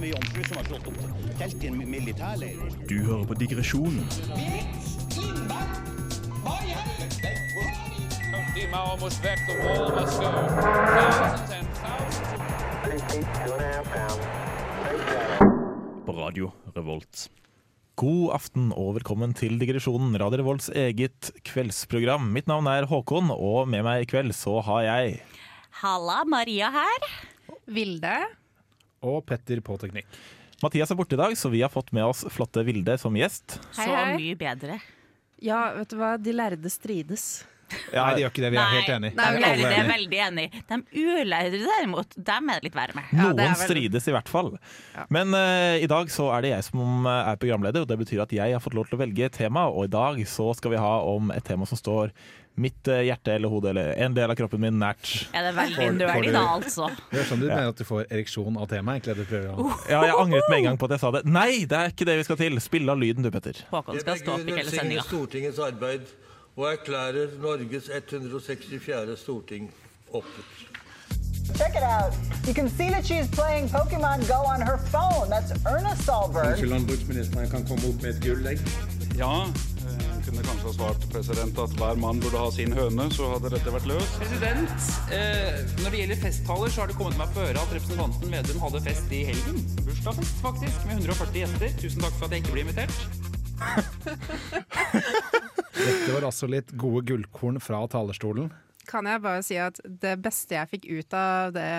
så mye om som har slått opp telt i en militærleir. Du hører på digresjonen på Radio Revolt. God aften og velkommen til Digresjonen, Radio Revolts eget kveldsprogram. Mitt navn er Håkon, og med meg i kveld så har jeg Halla, Maria her. Vilde. Og Petter på teknikk. Mathias er borte i dag, så vi har fått med oss flotte Vilde som gjest. Hei, Så mye bedre. Ja, vet du hva, de lærde strides. Nei, de gjør ikke det. Vi er helt enige. Nei, vi Nei, er veldig er enige. veldig enig. De ulærde derimot, dem er det litt verre med. Ja, Noen er vel- strides i hvert fall. Ja. Men uh, i dag så er det jeg som eh, er programleder, og det betyr at jeg har fått lov til å velge tema. Og i dag så skal vi ha om et tema som står mitt eh, hjerte eller hode eller en del av kroppen min nært. Er det veldig får nerdy du- da, altså? Det er sånn du mener at du får ereksjon av temaet? egentlig, du prøver å... Ja, jeg angret med en gang på at jeg sa det. Nei, det er ikke det vi skal til. Spill av lyden du, Petter. Håkon skal stå opp i hele sendinga. Stortingets arbeid og erklærer Norges 164. storting åpnet. Check it out. You can see that she's playing Pokemon Go on her phone. That's Erna Solberg. landbruksministeren kan komme opp med et gullegg. Ja, eh, kunne kanskje ha svart president at hver mann burde ha sin høne, så hadde dette vært løst. President, eh, når det gjelder festtaler, så har det kommet meg på øre at representanten Vedum hadde fest i helgen. Bursdagsfest, faktisk, med 140 gjester. Tusen takk for at jeg ikke ble invitert. Dette var altså litt gode gullkorn fra talerstolen. Kan jeg bare si at det beste jeg fikk ut av det,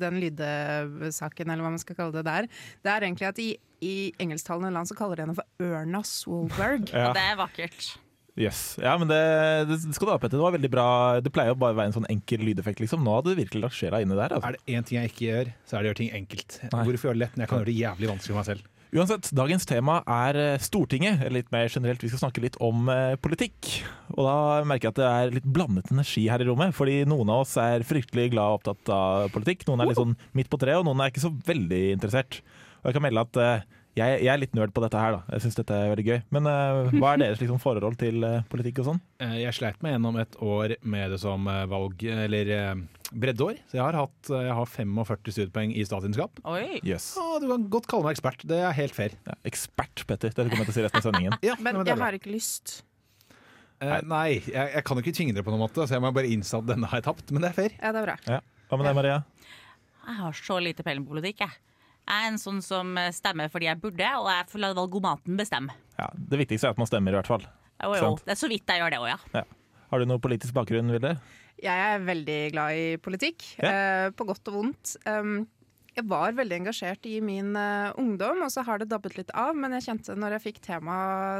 den lydsaken, eller hva man skal kalle det der, det er egentlig at i, i engelsktalende land så kaller de henne for Erna Solberg. Ja. Og det er vakkert. Yes. Ja, men det, det skal du ha, Petter. Det var veldig bra. Det pleier jo bare å være en sånn enkel lydeffekt, liksom. Nå hadde du virkelig lagt sjela inni der. Altså. Er det én ting jeg ikke gjør, så er det å gjøre ting enkelt. Nei. Hvorfor gjøre det lett når jeg kan gjøre det jævlig vanskelig for meg selv? Uansett, dagens tema er eh, Stortinget. Eller litt mer generelt, vi skal snakke litt om eh, politikk. Og da merker jeg at det er litt blandet energi her i rommet. Fordi noen av oss er fryktelig glad og opptatt av politikk. Noen er litt sånn midt på treet, og noen er ikke så veldig interessert. Og jeg kan melde at eh, jeg, jeg er litt nerd på dette her, da. Jeg syns dette er veldig gøy. Men uh, hva er deres liksom, forhold til uh, politikk og sånn? Eh, Jeg sleit meg gjennom et år med det som valg, eller breddeår. Så jeg har, hatt, jeg har 45 studiepoeng i statsvitenskap. Yes. Ah, du kan godt kalle meg ekspert, det er helt fair. Ja, ekspert, Petter. Dette kommer jeg til å si resten av sendingen. Ja, Men er jeg har ikke lyst. Eh, nei, jeg, jeg kan jo ikke tvinge dere på noen måte, så jeg må bare innse at denne har jeg tapt. Men det er fair. Ja, det er bra. Ja. Hva med deg, Maria? Jeg har så lite peiling på politikk, jeg. Jeg er en sånn som stemmer fordi jeg burde, og jeg får la valgomaten bestemme. Ja, det viktigste er at man stemmer, i hvert fall. Jo, jo. Det er så vidt jeg gjør det òg, ja. Ja. Har du noe politisk bakgrunn, Vilde? Jeg er veldig glad i politikk, Ja. Uh, på godt og vondt. Um, jeg var veldig engasjert i min uh, ungdom, og så har det dabbet litt av. Men jeg kjente når jeg fikk tema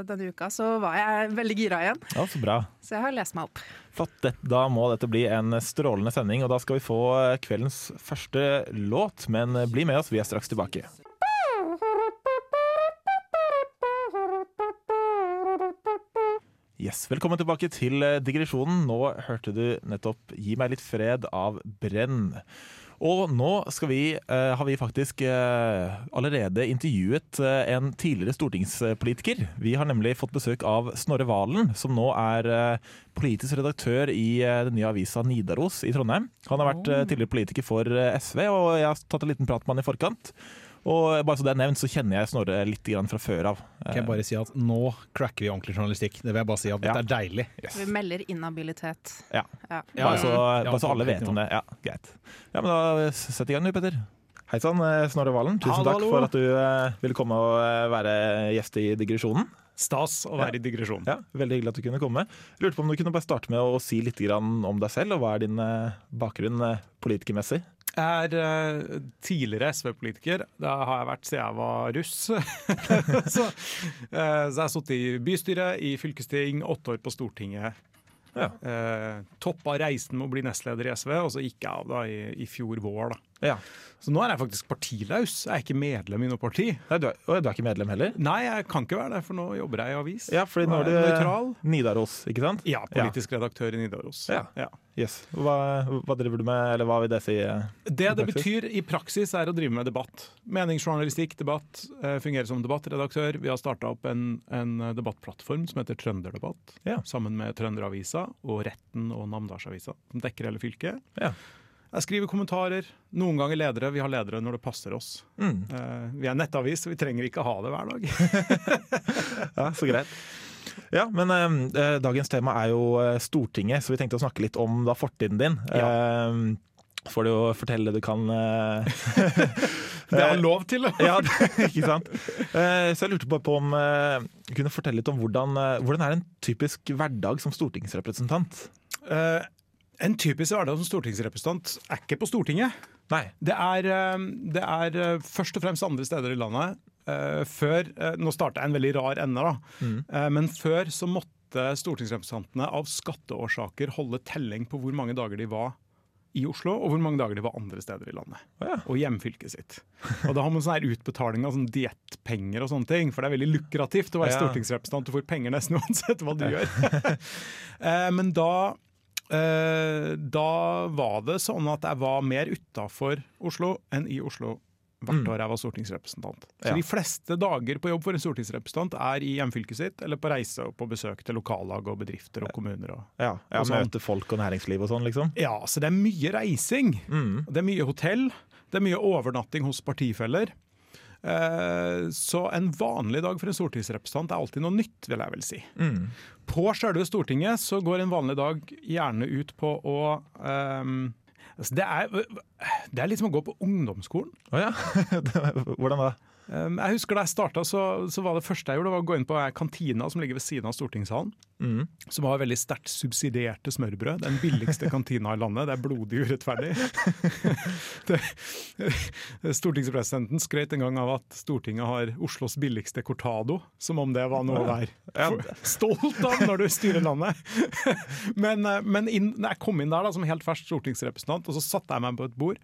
denne uka, så var jeg veldig gira igjen. Ja, så bra. Så jeg har lest meg opp. Flott. Da må dette bli en strålende sending, og da skal vi få eh, kveldens første låt. Men eh, bli med oss, vi er straks tilbake. Yes, Velkommen tilbake til digresjonen. Nå hørte du nettopp 'Gi meg litt fred' av Brenn. Og nå skal vi, eh, har vi faktisk eh, allerede intervjuet eh, en tidligere stortingspolitiker. Vi har nemlig fått besøk av Snorre Valen, som nå er eh, politisk redaktør i eh, den nye avisa Nidaros i Trondheim. Han har vært eh, tidligere politiker for SV, og jeg har tatt en liten prat med han i forkant. Og bare så det er nevnt, så kjenner jeg Snorre litt grann fra før av. Kan jeg bare si at nå cracker vi ordentlig journalistikk. Det vil jeg bare si at dette er deilig. Yes. Vi melder inhabilitet. Ja. Ja. Bare, så, bare så alle vet om det. Ja, greit. Ja, men da sett i gang du, Petter. Hei sann, eh, Snorre Valen. Tusen Hallo, takk hallo. for at du eh, ville komme og eh, være gjest i digresjonen. Stas å være i digresjon. Ja, Veldig hyggelig at du kunne komme. Lurte på om du kunne bare starte med å si litt om deg selv, og hva er din eh, bakgrunn eh, politikermessig? Jeg er eh, tidligere SV-politiker. Det har jeg vært siden jeg var russ. så, så jeg har sittet i bystyret, i fylkesting, åtte år på Stortinget. Ja. Eh, toppa reisen med å bli nestleder i SV, og så gikk jeg av da i, i fjor vår. da. Ja. Så nå er jeg faktisk partilaus. Jeg er ikke medlem i noe parti. Nei, du, er, å, du er ikke medlem heller? Nei, jeg kan ikke være det, for nå jobber jeg i avis. Ja, fordi nå er du. Nidaros, ikke sant? Ja, politisk redaktør i Nidaros. Ja. Yes. Hva, hva driver du med, eller hva vil det si? eh, Det det betyr i praksis er å drive med debatt. Meningsjournalistikk, debatt. Fungerer som debattredaktør. Vi har starta opp en, en debattplattform som heter Trønderdebatt. Ja. Sammen med Trønderavisa og Retten og Namdalsavisa, som dekker hele fylket. Ja. Jeg skriver kommentarer, noen ganger ledere. Vi har ledere når det passer oss. Mm. Eh, vi er nettavis, så vi trenger ikke ha det hver dag. Ja, så greit. Ja, men eh, dagens tema er jo eh, Stortinget, så vi tenkte å snakke litt om da fortiden din. Eh, får du jo fortelle det du kan. eh, Det har lov til, da. ja, ikke sant? Eh, så jeg lurte bare på om eh, du kunne fortelle litt om hvordan, eh, hvordan er en typisk hverdag som stortingsrepresentant? En typisk hverdag som stortingsrepresentant er ikke på Stortinget. Nei. Det er, eh, det er eh, først og fremst andre steder i landet. Eh, Før, Nå starta jeg en veldig rar ende, da. Mm. Men før så måtte stortingsrepresentantene av skatteårsaker holde telling på hvor mange dager de var i Oslo, og hvor mange dager de var andre steder i landet. Og hjemfylket sitt. Og da har man sånne her utbetaling av sånn diettpenger og sånne ting, for det er veldig lukrativt å være Ja. stortingsrepresentant. Du får penger nesten uansett hva du gjør. Men da da var det sånn at jeg var mer utafor Oslo enn i Oslo hvert Mm. år jeg var stortingsrepresentant. Så Ja. de fleste dager på jobb for en stortingsrepresentant er i hjemfylket sitt, eller på reise og på besøk til lokallag og bedrifter og kommuner. Og, Ja, ja og sånn. Møte folk og næringsliv og sånn, liksom? Ja, så det er mye reising. Mm. Det er mye hotell, det er mye overnatting hos partifeller. Eh, Så en vanlig dag for en stortingsrepresentant er alltid noe nytt, vil jeg vel si. Mm. På sjølve Stortinget så går en vanlig dag gjerne ut på å um, altså det, er, det er litt som å gå på ungdomsskolen. Å ja. Hvordan da? Um, jeg husker Da jeg starta, så, så var det første jeg gjorde, var å gå inn på kantina som ligger ved siden av stortingssalen. Mm. Som har veldig sterkt subsidierte smørbrød. Den billigste kantina i landet. Det er blodig urettferdig. det, stortingspresidenten skrøt en gang av at Stortinget har Oslos billigste cortado. Som om det var noe å være stolt av når du styrer landet. men eh, men inn, jeg kom inn der da, som helt fersk stortingsrepresentant, og så satte jeg meg på et bord.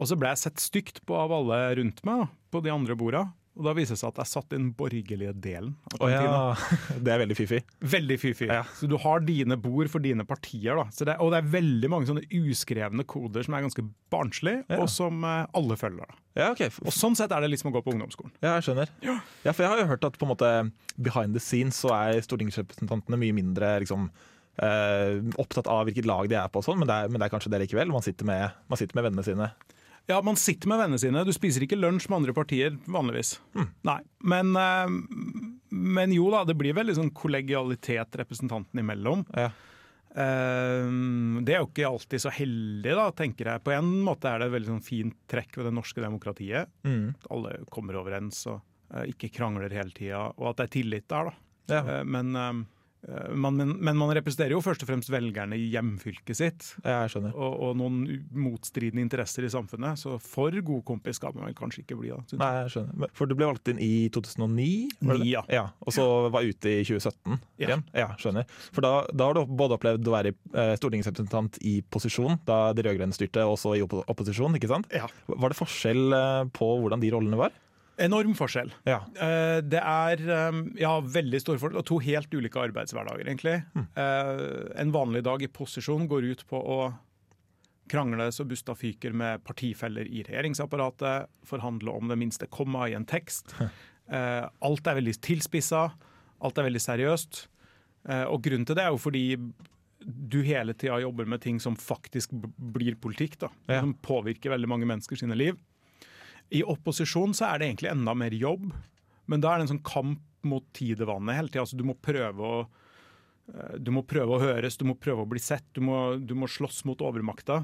Og så ble jeg sett stygt på av alle rundt meg, på de andre borda. Og da viser det seg at jeg satt i den borgerlige delen av oh, ja. Det er veldig fiffig. Veldig fy-fy. Så du har dine bord for dine partier. Det, og det er veldig mange sånne uskrevne koder som er ganske barnslige, Ja. og som eh, alle følger. Da. Ja, ok. Og sånn sett er det litt som å gå på ungdomsskolen. Ja, jeg skjønner. Ja. for jeg har jo hørt at på en måte behind the scenes så er stortingsrepresentantene mye mindre liksom eh, opptatt av hvilket lag de er på og sånn, men, det er- men det er kanskje det likevel. Man sitter med, man sitter med vennene sine. Ja, man sitter med vennene sine. Du spiser ikke lunsj med andre partier vanligvis. Nei. Men, eh, men jo da, det blir veldig liksom kollegialitet representantene imellom. Ja. Eh, det er jo ikke alltid så heldig, da, tenker jeg. På en måte er det et veldig sånn fint trekk ved det norske demokratiet. Mm. Alle kommer overens og eh, ikke krangler hele tida, og at det er tillit der, da. Ja. Men, man, men, men man representerer jo først og fremst velgerne i hjemfylket sitt. Ja, jeg skjønner. Og, og noen motstridende interesser i samfunnet. Så for god kompis skal man kanskje ikke bli. da. Nei, jeg skjønner. For du ble valgt inn i 2009? var det Ni, ja. Og så var ute i 2017 Ja. igjen? Ja, skjønner. For da, da har du både opplevd å være eh, stortingsrepresentant i posisjon, da de rød-grønne styrte, og også i opposisjon, ikke sant? Ja. Var det forskjell eh, på hvordan de rollene var? Enorm forskjell. Ja. Eh, det er eh, ja, veldig stor forskjell. Og to helt ulike arbeidshverdager, egentlig. Eh, en vanlig dag i posisjon går ut på å krangle så busta fyker med partifeller i regjeringsapparatet, forhandle om det minste komma i en tekst. Eh, alt er veldig tilspissa, alt er veldig seriøst. Og grunnen til det er jo fordi du hele tida jobber med ting som faktisk blir politikk. da. Som påvirker veldig mange mennesker sine liv. I opposisjon så er det egentlig enda mer jobb, men da er det en sånn kamp mot tidevannet hele tida. Altså, du, må prøve å, eh, du må prøve å høres, du må prøve å bli sett, du må, du må slåss mot overmakta.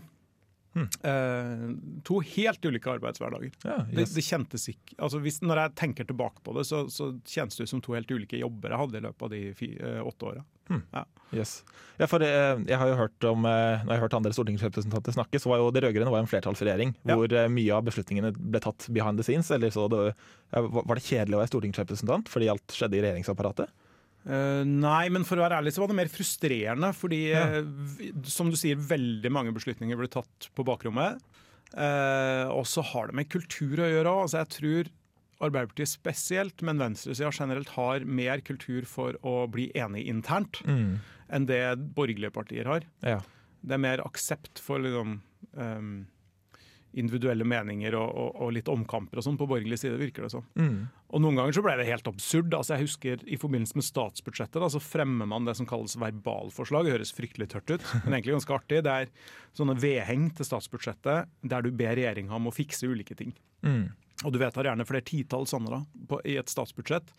Eh, to helt ulike arbeidshverdager. Ja, det, yes. det kjentes ikke altså hvis, Når jeg tenker tilbake på det, så, så kjennes det ut som to helt ulike jobber jeg hadde i løpet av de fi, eh, åtte åra. Ja. Yes. Ja, for eh, jeg har jo hørt om, eh, Når jeg har hørt andre stortingsrepresentanter snakke, så var jo det rød-grønne var en flertallsregjering Ja. hvor eh, mye av beslutningene ble tatt behind the scenes. Eller så det, var det kjedelig å være stortingsrepresentant fordi alt skjedde i regjeringsapparatet? Uh, nei, men for å være ærlig så var det mer frustrerende. Fordi, Ja. uh, som du sier, veldig mange beslutninger ble tatt på bakrommet. Uh, og så har det med kultur å gjøre òg. Altså, jeg tror Arbeiderpartiet spesielt, men venstresida generelt har mer kultur for å bli enig internt Mm. Enn det borgerlige partier har. Ja. Det er mer aksept for liksom um, individuelle meninger og, og, og litt omkamper og sånn på borgerlig side, virker det som. Mm. Og noen ganger så ble det helt absurd. Altså jeg husker I forbindelse med statsbudsjettet da, så fremmer man det som kalles verbalforslag. Det høres fryktelig tørt ut, men egentlig ganske artig. Det er sånne vedheng til statsbudsjettet der du ber regjeringa om å fikse ulike ting. Mm. Og du vedtar gjerne flere titalls sånne da, på, i et statsbudsjett.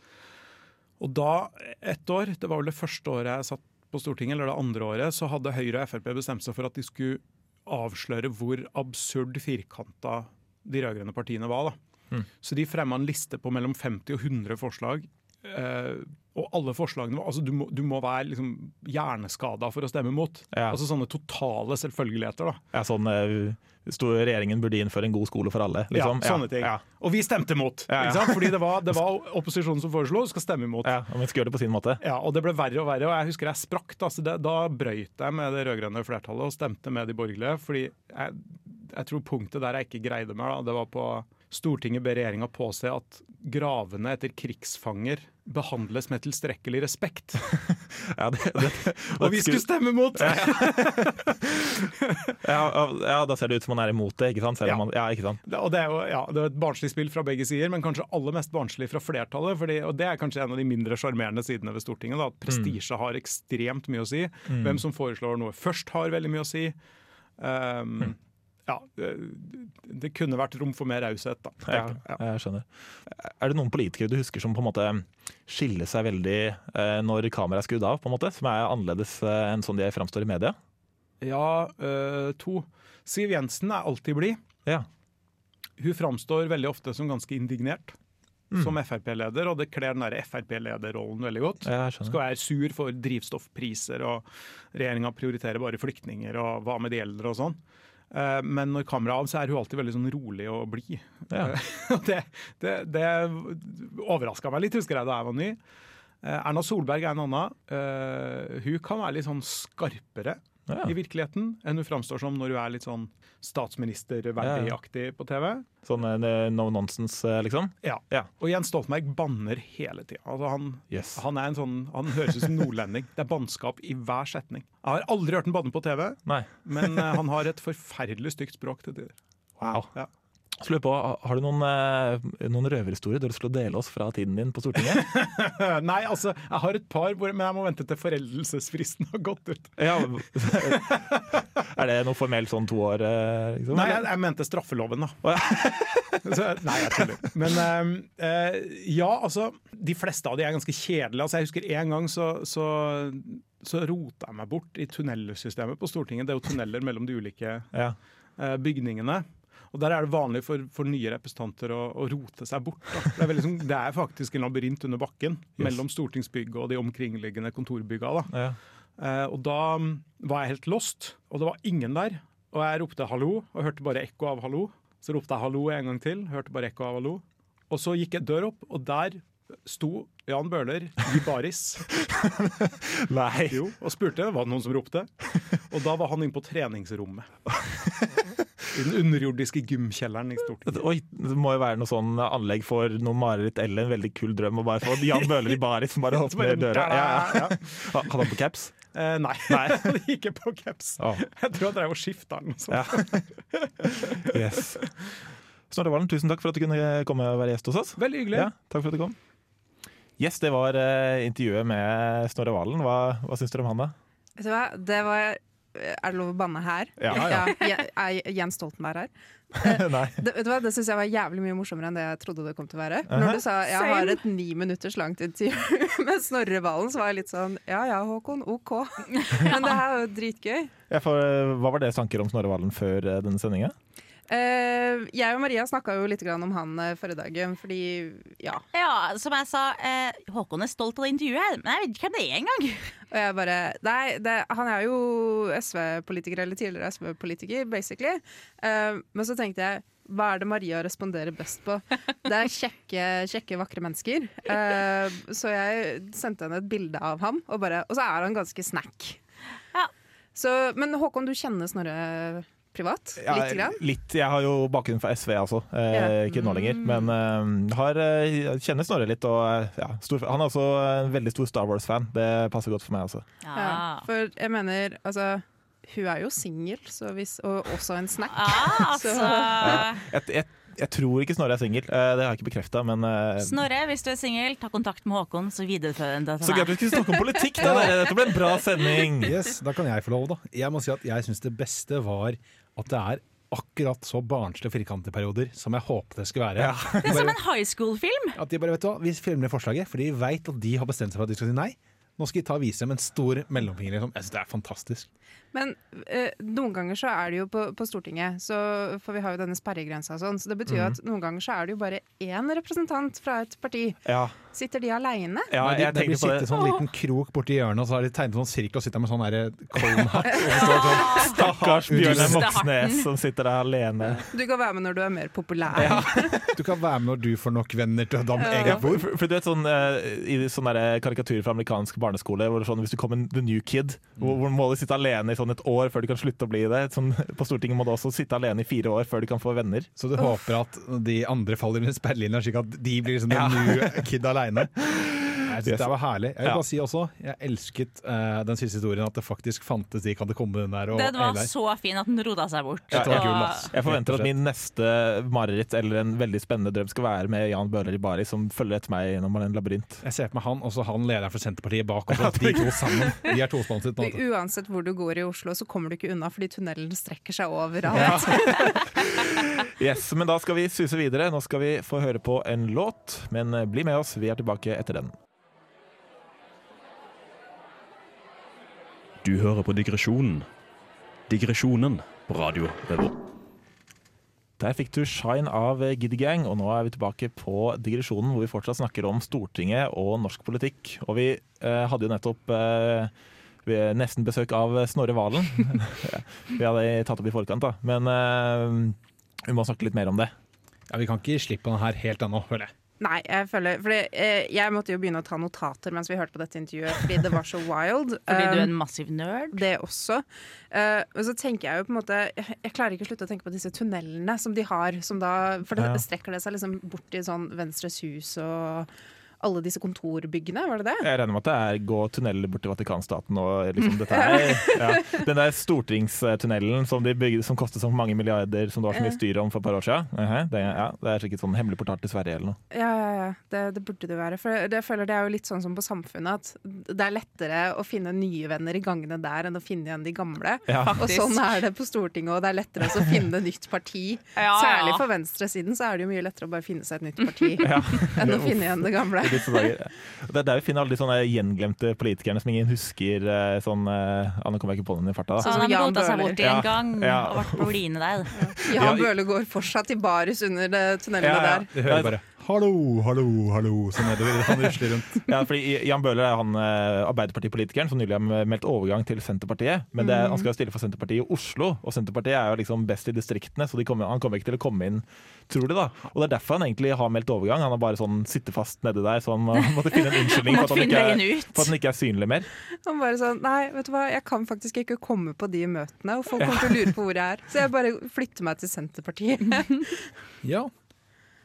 Og da, ett år, det var vel det første året jeg satt på Stortinget, eller det andre året, så hadde Høyre og Frp bestemt seg for at de skulle avsløre hvor absurd firkanta de rød-grønne partiene var. da. Mm. Så de fremma en liste på mellom 50 og 100 forslag. Eh, og alle forslagene altså du må, du må være liksom hjerneskada for å stemme mot. Ja. Altså Sånne totale selvfølgeligheter. da. Ja, sånn eh, Regjeringen burde innføre en god skole for alle. Liksom. Ja, sånne ting. Ja. Og vi stemte imot! Ja. Ikke sant? Fordi det var, det var opposisjonen som foreslo, skal stemme imot. Ja, og vi skal gjøre det på sin måte. Ja, og det ble verre og verre, og jeg husker jeg sprakk. Da, det, da brøyt jeg med det rød-grønne flertallet og stemte med de borgerlige. Fordi jeg, jeg tror punktet der jeg ikke greide meg, da, det var på Stortinget ber regjeringa påse at gravene etter krigsfanger behandles med tilstrekkelig respekt. Ja, det, det, Og vi skulle stemme mot! ja, ja, da ser det ut som man er imot det, ikke sant? Selv Ja. man, ja, ikke sant? Det- Og det er jo ja, det er et barnslig spill fra begge sider, men kanskje aller mest barnslig fra flertallet. Fordi, og det er kanskje en av de mindre sjarmerende sidene ved Stortinget. Da, at prestisje har ekstremt mye å si. Mm. Hvem som foreslår noe først, har veldig mye å si. Um, Ja, det, kunne vært rom for mer raushet, da. Ja, jeg. skjønner. Er det noen politikere du husker som på en måte skiller seg veldig eh, når kameraet er skrudd av, på en måte? Som er annerledes eh, enn sånn de framstår i media? Ja, øh, to. Siv Jensen er alltid blid. Ja. Hun framstår veldig ofte som ganske indignert. Mm. Som Frp-leder, og det kler den der Frp-lederrollen veldig godt. Ja. Skal være sur for drivstoffpriser, og regjeringa prioriterer bare flyktninger, og hva med de eldre og sånn. Eh, Men når kameraet er av, så er hun alltid veldig sånn rolig og blid. Ja. Eh, det, det, det overraska meg litt, husker jeg, da jeg var ny. Eh, Erna Solberg er en annen. Hun kan være litt sånn skarpere Ja. i virkeligheten enn hun framstår som når hun er litt sånn statsministerverdigaktig på TV. Sånn eh, no nonsense, eh, liksom? Ja. Ja. Og Jens Stoltenberg banner hele tida. Altså han, Yes. han, er en sånn, han høres ut som nordlending. Det er bannskap i hver setning. Jeg har aldri hørt ham banne på TV, Nei. men eh, han har et forferdelig stygt språk til tider. Wow. Ja. Så lurer på, Har du noen, eh, noen røverhistorier du har lyst til å dele oss fra tiden din på Stortinget? Nei, altså, jeg har et par, men jeg må vente til foreldelsesfristen har gått ut. ja. er det noe formelt sånn to år? eh, Liksom, Nei, jeg, jeg mente straffeloven, da. Så, nei, jeg tuller. Men eh, ja, altså De fleste av de er ganske kjedelige. Altså, jeg husker en gang så, så, så rota jeg meg bort i tunnelsystemet på Stortinget. Det er jo tunneler mellom de ulike Ja. bygningene. Og Der er det vanlig for, for nye representanter å, å rote seg bort. Det, er sånn- det er faktisk en labyrint under bakken mellom stortingsbygget og de omkringliggende kontorbygga. Da. Ja. Eh, og da mm, var jeg helt lost, og det var ingen der. Og jeg ropte hallo, og hørte bare ekko av hallo. Så ropte jeg hallo en gang til, hørte bare ekko av hallo. Og så gikk jeg dør opp, og der sto Jan Bøhler i baris. Nei. Jo, og spurte var det noen som ropte. Og da var han inne på treningsrommet. I den underjordiske gymkjelleren i Stortinget. Oi, det må jo være noe sånn anlegg for noe mareritt eller en veldig kul drøm å bare få Jan Bøhler i baris som bare åpner døra. Ja, ja. Hadde han på caps? Eh, nei, Nei. ikke på caps. Oh. Jeg tror jeg drev og skifta den. Ja. Yes. Snorre Valen, tusen takk for at du kunne komme og være gjest hos oss. Veldig hyggelig. Ja, takk for at du kom. Yes, det var eh, intervjuet med Snorre Valen. Hva, hva syns dere om han, da? Vet du hva, det var Er det lov å banne her? Ja, ja. ja Er Jens Stoltenberg her? Nei. Det, vet du hva, det syns jeg var jævlig mye morsommere enn det jeg trodde det kom til å være. Når du sa jeg Same. har et ni minutters langt intervju med Snorre Valen, så var jeg litt sånn ja ja, Håkon, OK. Men det her er jo dritgøy. Ja, for, eh, hva var deres tanker om Snorre Valen før eh, denne sendinga? Eh, jeg og Maria snakka jo litt grann om han uh, forrige dagen, fordi ja. Ja, som jeg sa, uh, Håkon er stolt av det intervjuet, her, men jeg vet ikke hvem det er engang. Og jeg bare Nei, det, han er jo SV-politiker, eller tidligere SV-politiker, basically. Men så tenkte jeg hva er det Maria responderer best på? Det er kjekke, kjekke vakre mennesker. Så jeg sendte henne et bilde av ham, og, bare, og så er han ganske snack. Ja. Så, men Håkon, du kjenner Snorre privat? Litt? Grann? litt. Jeg har jo bakgrunn fra SV, altså. Eh, Ja. Ikke nå lenger. Men eh, har, eh, kjenner Snorre litt. Og, eh, ja, stor, han er også en veldig stor Star Wars-fan. Det passer godt for meg, altså. Ja, for jeg mener, altså hun er jo singel, og også en snack. Ah, Så- altså. Jeg, jeg, jeg tror ikke Snorre er singel, eh, det har jeg ikke bekrefta, men Snorre, hvis du er singel, ta kontakt med Håkon, så viderefører den det Så at vi skulle snakke om politikk! da! dette ble en bra sending! Yes, Da kan jeg få lov, da. Jeg må si at jeg syns det beste var at det er akkurat så barnslige firkantede perioder som jeg håpet det skulle være. Det er som en high school-film. At de bare, vet du hva, Vi filmer det forslaget, for de veit at de har bestemt seg for at de skal si nei. Nå skal vi ta og vise dem en stor mellomfinger. Liksom. Jeg synes det er fantastisk. Men eh, noen ganger så er det jo på, på Stortinget, så, for vi har jo denne sperregrensa og sånn, så det betyr jo Mhm. at noen ganger så er det jo bare én representant fra et parti. Ja. Sitter de aleine? Ja, Når de, jeg de blir tenkte på sittet det. i sånn liten krok borti hjørnet, og så har de tegnet sånn sirkel og sitter med sånn derre står det sånn, Stakkars Bjørnar. Moxnes som sitter der alene. Du kan være med når du er mer populær. Du kan være med når du får nok venner til å danne Ja, eget bord. for, for du vet sånn eh, I sånne karikaturer fra amerikansk barneskole Hvor det er sånn, Hvis du kommer the new kid hvor, hvor må du sitte alene i sånn et år før du kan slutte å bli det sånn, På Stortinget må du også sitte alene i fire år før du kan få venner Så du håper at de andre faller under sperrelinja, slik at de blir liksom Ja. the new kid aleine? Jeg synes det var herlig. Jeg vil Ja. bare si også, jeg elsket uh, den siste historien, at det faktisk fantes de kan det komme den der. Og Den var så fin at den roda seg bort. Ja, ja, Og- kul. Jeg forventer at min neste mareritt Eller en veldig spennende drøm skal være med Jan Bøhler i Bari Som følger etter meg gjennom en labyrint Jeg ser på meg han, og så han lederen for Senterpartiet bak. Og de to sammen. De er tospanset nå. Uansett hvor du går i Oslo, så kommer du ikke unna fordi tunnelen strekker seg overalt. Yes, men da skal vi suse videre Nå skal vi få høre på en låt Men eh, bli med oss, vi er tilbake etter den Du hører på Digresjonen. Digresjonen på Radio Revolt. Der fikk du Shine av Giddy Gang, og nå er vi tilbake på digresjonen hvor vi fortsatt snakker om Stortinget og norsk politikk. Og vi eh, hadde jo nettopp eh, vi nesten besøk av Snorre Valen. vi hadde tatt opp i forkant, da. Men eh, vi må snakke litt mer om det. Ja, Vi kan ikke slippe han her helt ennå, føler jeg. Nei, jeg føler fordi, eh, Jeg måtte jo begynne å ta notater mens vi hørte på dette intervjuet, fordi det var så wild. Fordi du er en Um, massiv nerd? Det også. Eh, men så tenker jeg jo på en måte Jeg, jeg klarer ikke å slutte å tenke på disse tunnelene som de har. Som da, for da strekker det seg liksom bort i sånn Venstres hus og alle disse kontorbyggene, var det det? Jeg regner med at det er gå tunneler bort til Vatikanstaten og liksom dette her. Ja. Den der stortingstunnelen som, de bygde, som kostet så mange milliarder, som det var så mye styr om for et par år siden. Mhm, det, ja, det er sikkert sånn hemmelig portal til Sverige eller noe. Ja, ja, ja. Det, det burde det være. For det, jeg føler det er jo litt sånn som på Samfunnet, at det er lettere å finne nye venner i gangene der enn å finne igjen de gamle. Ja. Og sånn er det på Stortinget, og det er lettere å finne nytt parti. Ja, Særlig for venstresiden så er det jo mye lettere å bare finne seg et nytt parti Ja. enn å finne igjen det gamle. I disse dager. Det er der vi finner alle de sånne gjenglemte politikerne som ingen husker. eh, Sånn, eh, ah, nå kommer jeg ikke på den i farta. Da. Sånn han rota seg bort i en gang ja. og ble på line der. Ja, Jan Bøhler går fortsatt i baris under tunnelene Ja, ja. der. Du hører bare 'hallo, hallo, hallo' så nedover. Han rusler rundt. Ja, fordi Jan Bøhler er han eh, Arbeiderpartipolitikeren som nylig har meldt overgang til Senterpartiet. Men det, Mm. han skal jo stille for Senterpartiet i Oslo, og Senterpartiet er jo liksom best i distriktene, så de kommer, han kommer ikke til å komme inn, tror de da. Og det er derfor han egentlig har meldt overgang. Han har bare sånn sittet fast nedi der, så han måtte finne en unnskyldning for at, han ikke er, for at han ikke er synlig mer. Han bare sånn Nei, vet du hva, jeg kan faktisk ikke komme på de møtene, og folk kommer til å lure på hvor jeg er. Så jeg bare flytter meg til Senterpartiet. Ja.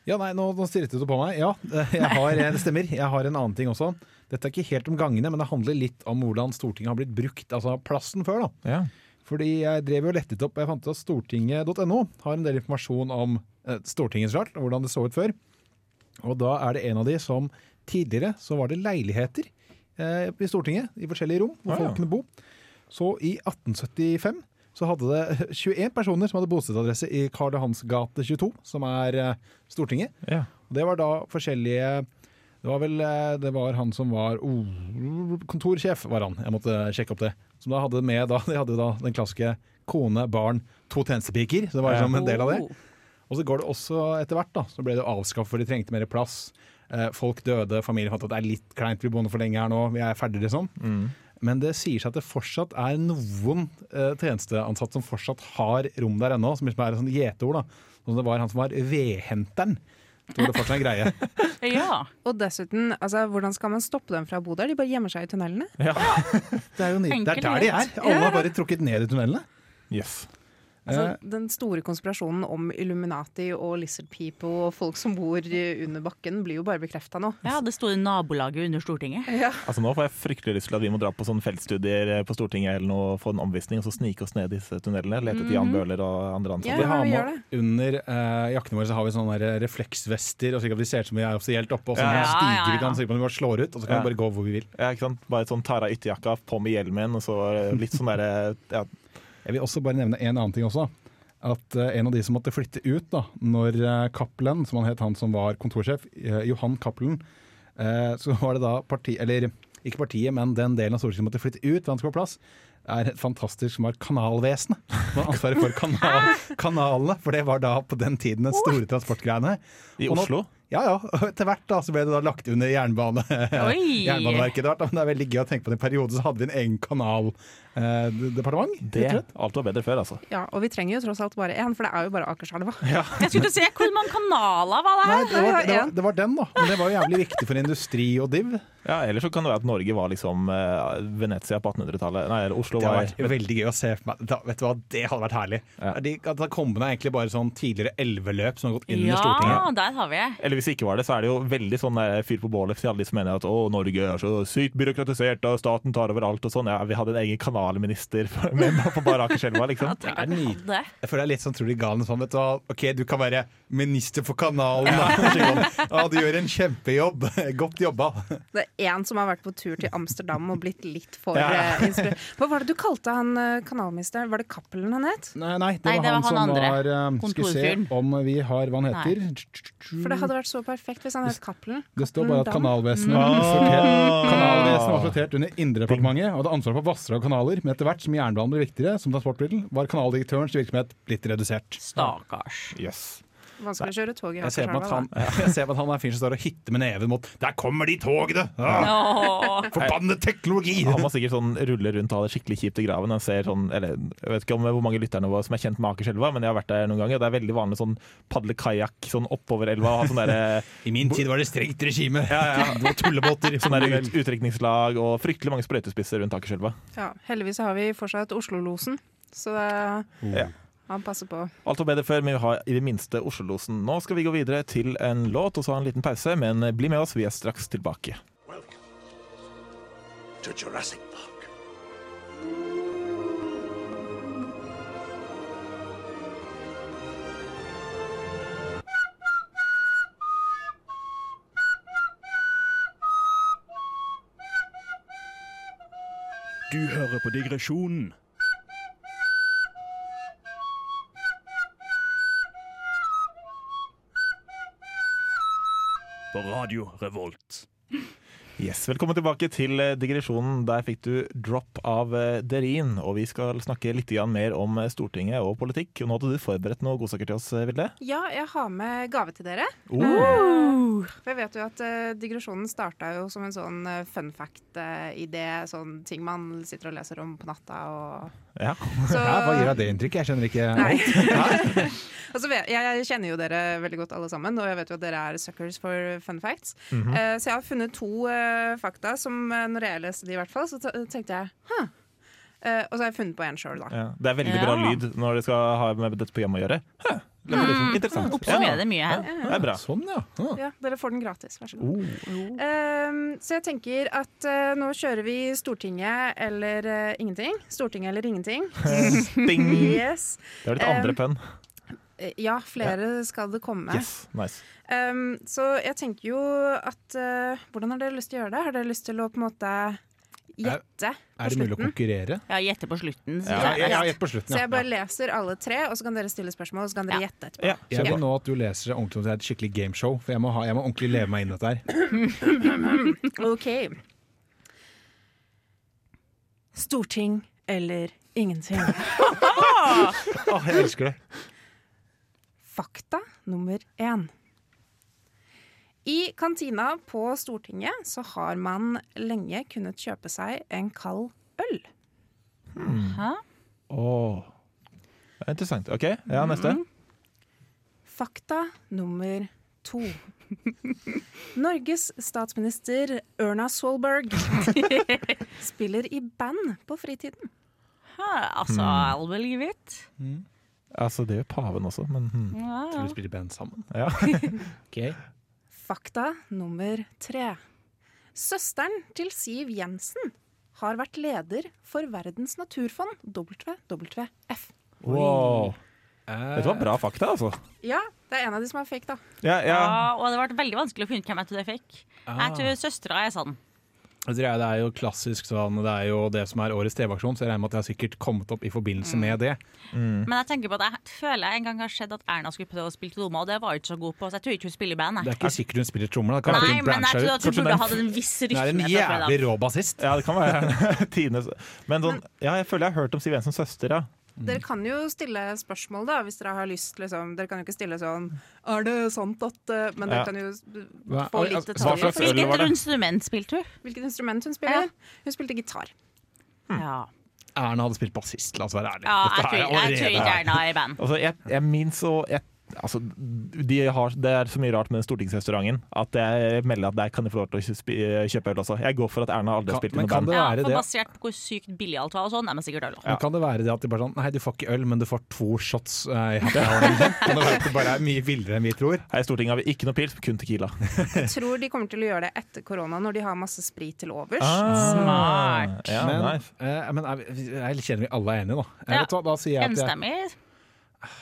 Ja, nei, nå, nå stirret du på meg. Ja, jeg har, det stemmer. Jeg har en annen ting også. Dette er ikke helt om gangene, men det handler litt om hvordan Stortinget har blitt brukt. Altså plassen før, da. Ja. Fordi jeg drev jo og lettet opp Jeg fant ut at stortinget.no har en del informasjon om eh, Stortinget så og hvordan det så ut før. Og da er det en av de som tidligere så var det leiligheter eh, i Stortinget, i forskjellige rom, hvor Ah, ja. folkene bo. Så i 1875 så hadde det 21 personer som hadde bostedsadresse i Karl Johans gate 22, som er eh, Stortinget. Ja. Og det var da forskjellige Det var vel eh, Det var han som var oh, kontorsjef, var han. Jeg måtte sjekke opp det. Som da hadde med da, De hadde da den klassiske kone, barn, to tjenestepiker. Så det var liksom en del av det. Og så går det også etter hvert, da. Så ble det avskaffet, for de trengte mer plass. Eh, folk døde, familien fant at det er litt kleint, vi bor for lenge her nå, vi er ferdige, liksom. Men det sier seg at det fortsatt er noen eh, tjenesteansatte som fortsatt har rom der ennå, som liksom er et sånt gjeteord. da. Sånn det var han som var vedhenteren. Det var det fortsatt en greie. Ja. Og dessuten, altså, hvordan skal man stoppe dem fra å bo der? De bare gjemmer seg i tunnelene. Det er jo nydelig. det er der de er. Alle har bare trukket ned i tunnelene. Yes. Altså, Eh, den store konspirasjonen om Illuminati og Lizard People og folk som bor under bakken, blir jo bare bekrefta nå. Ja, det store nabolaget under Stortinget. Ja. Altså Nå får jeg fryktelig lyst til at vi må dra på sånne feltstudier på Stortinget eller noe, få en omvisning og så snike oss ned i disse tunnelene. Lete etter Jan Mhm. Bøhler og andre ansatte. vi har med Under uh, jakkene våre så har vi sånne refleksvester, og slik at vi ser ut som vi er offisielt oppe. Og sånne Ja, ja, stiger ja, vi kan så vi bare slår ut, og så kan Ja. vi bare gå hvor vi vil. Ja, ikke sant? Bare sånn Tara ytterjakka, på med hjelmen, og så litt sånn derre ja. Jeg vil også bare nevne en annen ting også. At eh, en av de som måtte flytte ut da når uh, Cappelen, som han het han som var kontorsjef, eh, Johan Cappelen, eh, så var det da parti... Eller ikke partiet, men den delen av Stortinget som måtte flytte ut, han skulle på plass. er et fantastisk som var Kanalvesenet. Som har ansvaret for kanal, kanalene, for det var da på den tiden den store transportgreiene. I Oslo? nå- Oslo? Ja, ja. Og etter hvert da, så ble det da lagt under jernbane, Jernbaneverket. etter hvert, da. Men det er veldig gøy å tenke på den perioden så hadde vi en egen kanaldepartement. Det, alt var bedre før, altså. Ja, og vi trenger jo tross alt bare én, for det er jo bare Akerselva. Jeg skulle se hvor mange kanaler var det Nei, det var, det, var, det var den, da. Men det var jo jævlig viktig for industri og div. Ja, Eller så kan det være at Norge var liksom eh, Venezia på 1800-tallet. Nei, eller Oslo Det var hadde vært veldig gøy å se for meg. Da, vet du hva, Det hadde vært herlig. De, at det med egentlig bare sånn tidligere elveløp som har gått inn under Ja, Stortinget. der har vi det. Eller hvis det ikke var det, så er det jo veldig sånn eh, fyr på bålet til alle de som mener at å, Norge er så sykt byråkratisert og staten tar over alt og sånn. Ja, vi hadde en egen kanalminister med på bare Akerselva, liksom. Det er nydelig. Jeg føler jeg er litt sånn trolig gal. Sånn, vet du, hva, ok, du kan være minister for kanalen. Ja, du gjør en kjempejobb. Godt jobba. Det er én som har vært på tur til Amsterdam og blitt litt for Ja. eh, inspirert. Hva var det du kalte han eh, kanalministeren? Var det Cappelen han het? Nei, nei, det Nei, var det var han, han som andre. var Skal vi se om vi har hva han heter. For det hadde vært så perfekt hvis han het Cappelen. Det står bare at Kanalvesenet Mm. var sortert, kanalvesenet var sortert under Indredepartementet og hadde ansvar for vassdrag og kanaler. Men etter hvert som jernbanen ble viktigere som transportmiddel, var kanaldirektørens virksomhet blitt redusert. Stakkars. Yes. Vanskelig å kjøre tog i Jeg ser, på at han, jeg ser på at han er fyren som står og hytter med neven mot Der kommer de togene! Ah! Forbannet teknologi! Han må sikkert sånn rulle rundt og ha det skikkelig kjipt i graven. Han ser sånn, eller, jeg vet ikke om hvor mange lytterne våre som er kjent med Akerselva, men jeg har vært der noen ganger. Det er veldig vanlig sånn padle kajakk sånn oppover elva. sånn der, I min tid var det strengt regime. Ja, ja. Det var tullebåter. Sånn der ut, utdrikningslag og fryktelig mange sprøytespisser rundt Akerselva. Ja, heldigvis har vi fortsatt Oslo-losen, så det, Ja. Han passer på. Alt var bedre før, men vi har i det minste Oslo-losen. Nå skal vi gå videre til en låt og så ha en liten pause, men bli med oss, vi er straks tilbake. To Jurassic Park. Du hører på digresjonen. På Radio Revolt. Yes, Velkommen tilbake til eh, digresjonen. Der fikk du drop av eh, Derin. Og vi skal snakke litt mer om eh, Stortinget og politikk. Og nå hadde du forberedt noe godsaker til oss, Vilde. Ja, jeg har med gave til dere. Oh. For jeg vet jo at uh, digresjonen starta jo som en sånn fun fact-idé. sånn ting man sitter og leser om på natta og Ja. Så- Ja, hva gir deg det inntrykket? Jeg skjønner ikke Nei. alt. Altså, jeg, jeg kjenner jo dere veldig godt alle sammen, og jeg vet jo at dere er suckers for fun facts. Mhm. Eh, så jeg har funnet to eh, fakta som uh, når jeg leste de i hvert fall, så tenkte jeg huh. uh, og så har jeg funnet på en sjøl, da. Ja. Det er veldig bra lyd når det skal ha med dette programmet å gjøre. Huh. det er liksom Mm, interessant. oppsummerer det mye her. Ja, det er bra. Sånn, ja. Ja, dere får den gratis. Vær så god. Oh. Ehm, så jeg tenker at nå kjører vi Stortinget eller ingenting. Stortinget eller ingenting. Sting! yes. Det var ditt andre Ehm, pønn. Eh, Ja, flere skal det komme. Yes, nice. Um, så jeg tenker jo at uh, Hvordan har dere lyst til å gjøre det? Har dere lyst til å på en måte gjette på Er det mulig å konkurrere? Ja, gjette på slutten. Så, Ja, jeg er ja, på slutten, Så jeg bare leser alle tre, og så kan dere stille spørsmål, og så kan dere gjette etterpå. Ja. Jeg vil nå at du leser det ordentlig, det er et skikkelig gameshow. For jeg må, ha, jeg må ordentlig leve meg inn i dette her. OK. Storting eller ingenting. Åh, jeg elsker det. Fakta nummer én. I kantina på Stortinget så har man lenge kunnet kjøpe seg en kald øl. Hæ? Åh. Det er Interessant. OK, ja, neste. Fakta nummer to. Norges statsminister Erna Solberg spiller i band på fritiden. Hæ, altså, Mm. I'll believe it. Altså, det gjør paven også, men hmm. Tror vi spiller band sammen. ja. Ok. Fakta nummer tre. Søsteren til Siv Jensen har vært leder for Verdens naturfond, WWF. Wow. Dette var bra fakta, altså. Ja, det er en av de som er fake, da. Ja, ja. Ja, og det ble veldig vanskelig å finne ut hvem jeg tror jeg fikk. Ah. Jeg tror søstera er sånn. Jeg Det er jo klassisk sånn, det er jo det som er årets TV-aksjon, så jeg regner med at det har sikkert kommet opp i forbindelse med det. Men jeg tenker på at jeg føler jeg en gang har sett at Erna skulle prøve å spille tromme, og det var hun ikke så god på, så jeg tror ikke hun spiller i band. Det er ikke sikkert hun spiller trommer. Det Nei, men jeg tror at hun burde hatt en viss Hun er en rytme. jævlig rå bassist. Ja, det kan være Tine. Men sånn, ja, jeg føler jeg har hørt om Siv Jensens søster, ja. Dere kan jo stille spørsmål, da, hvis dere har lyst. Liksom. Dere kan jo ikke stille sånn Er det sant at uh, Men dere Ja. kan jo få litt altså, hva detaljer. Hvilket det? instrument spilte hun? Hvilket instrument hun spiller? Hun spilte gitar. Ja, Erna hadde spilt bassist, la oss være ærlige. ja jeg, tror, er ikke Erna er i band. Altså, jeg, jeg minnes og jeg, altså, de har, Det er så mye rart med den stortingsrestauranten at jeg melder at der kan de få lov til å kjøpe øl også. Jeg går for at Erna aldri har spilt i noe band. Ja, for basert på hvor sykt billig alt var og sånn, er man sikkert øl. Men kan det være det at de bare sånn Nei, du får ikke øl, men du får to shots eh, sånt? Kan det være at det bare er mye villere enn vi tror? Her i Stortinget har vi ikke noe pils, kun Tequila. Jeg tror de kommer til å gjøre det etter korona, når de har masse sprit til overs. Smart. Ja, men nice. eh, men er, vi- jeg kjenner vi alle er enige, da. Ja. da sier jeg at jeg, Enstemmig?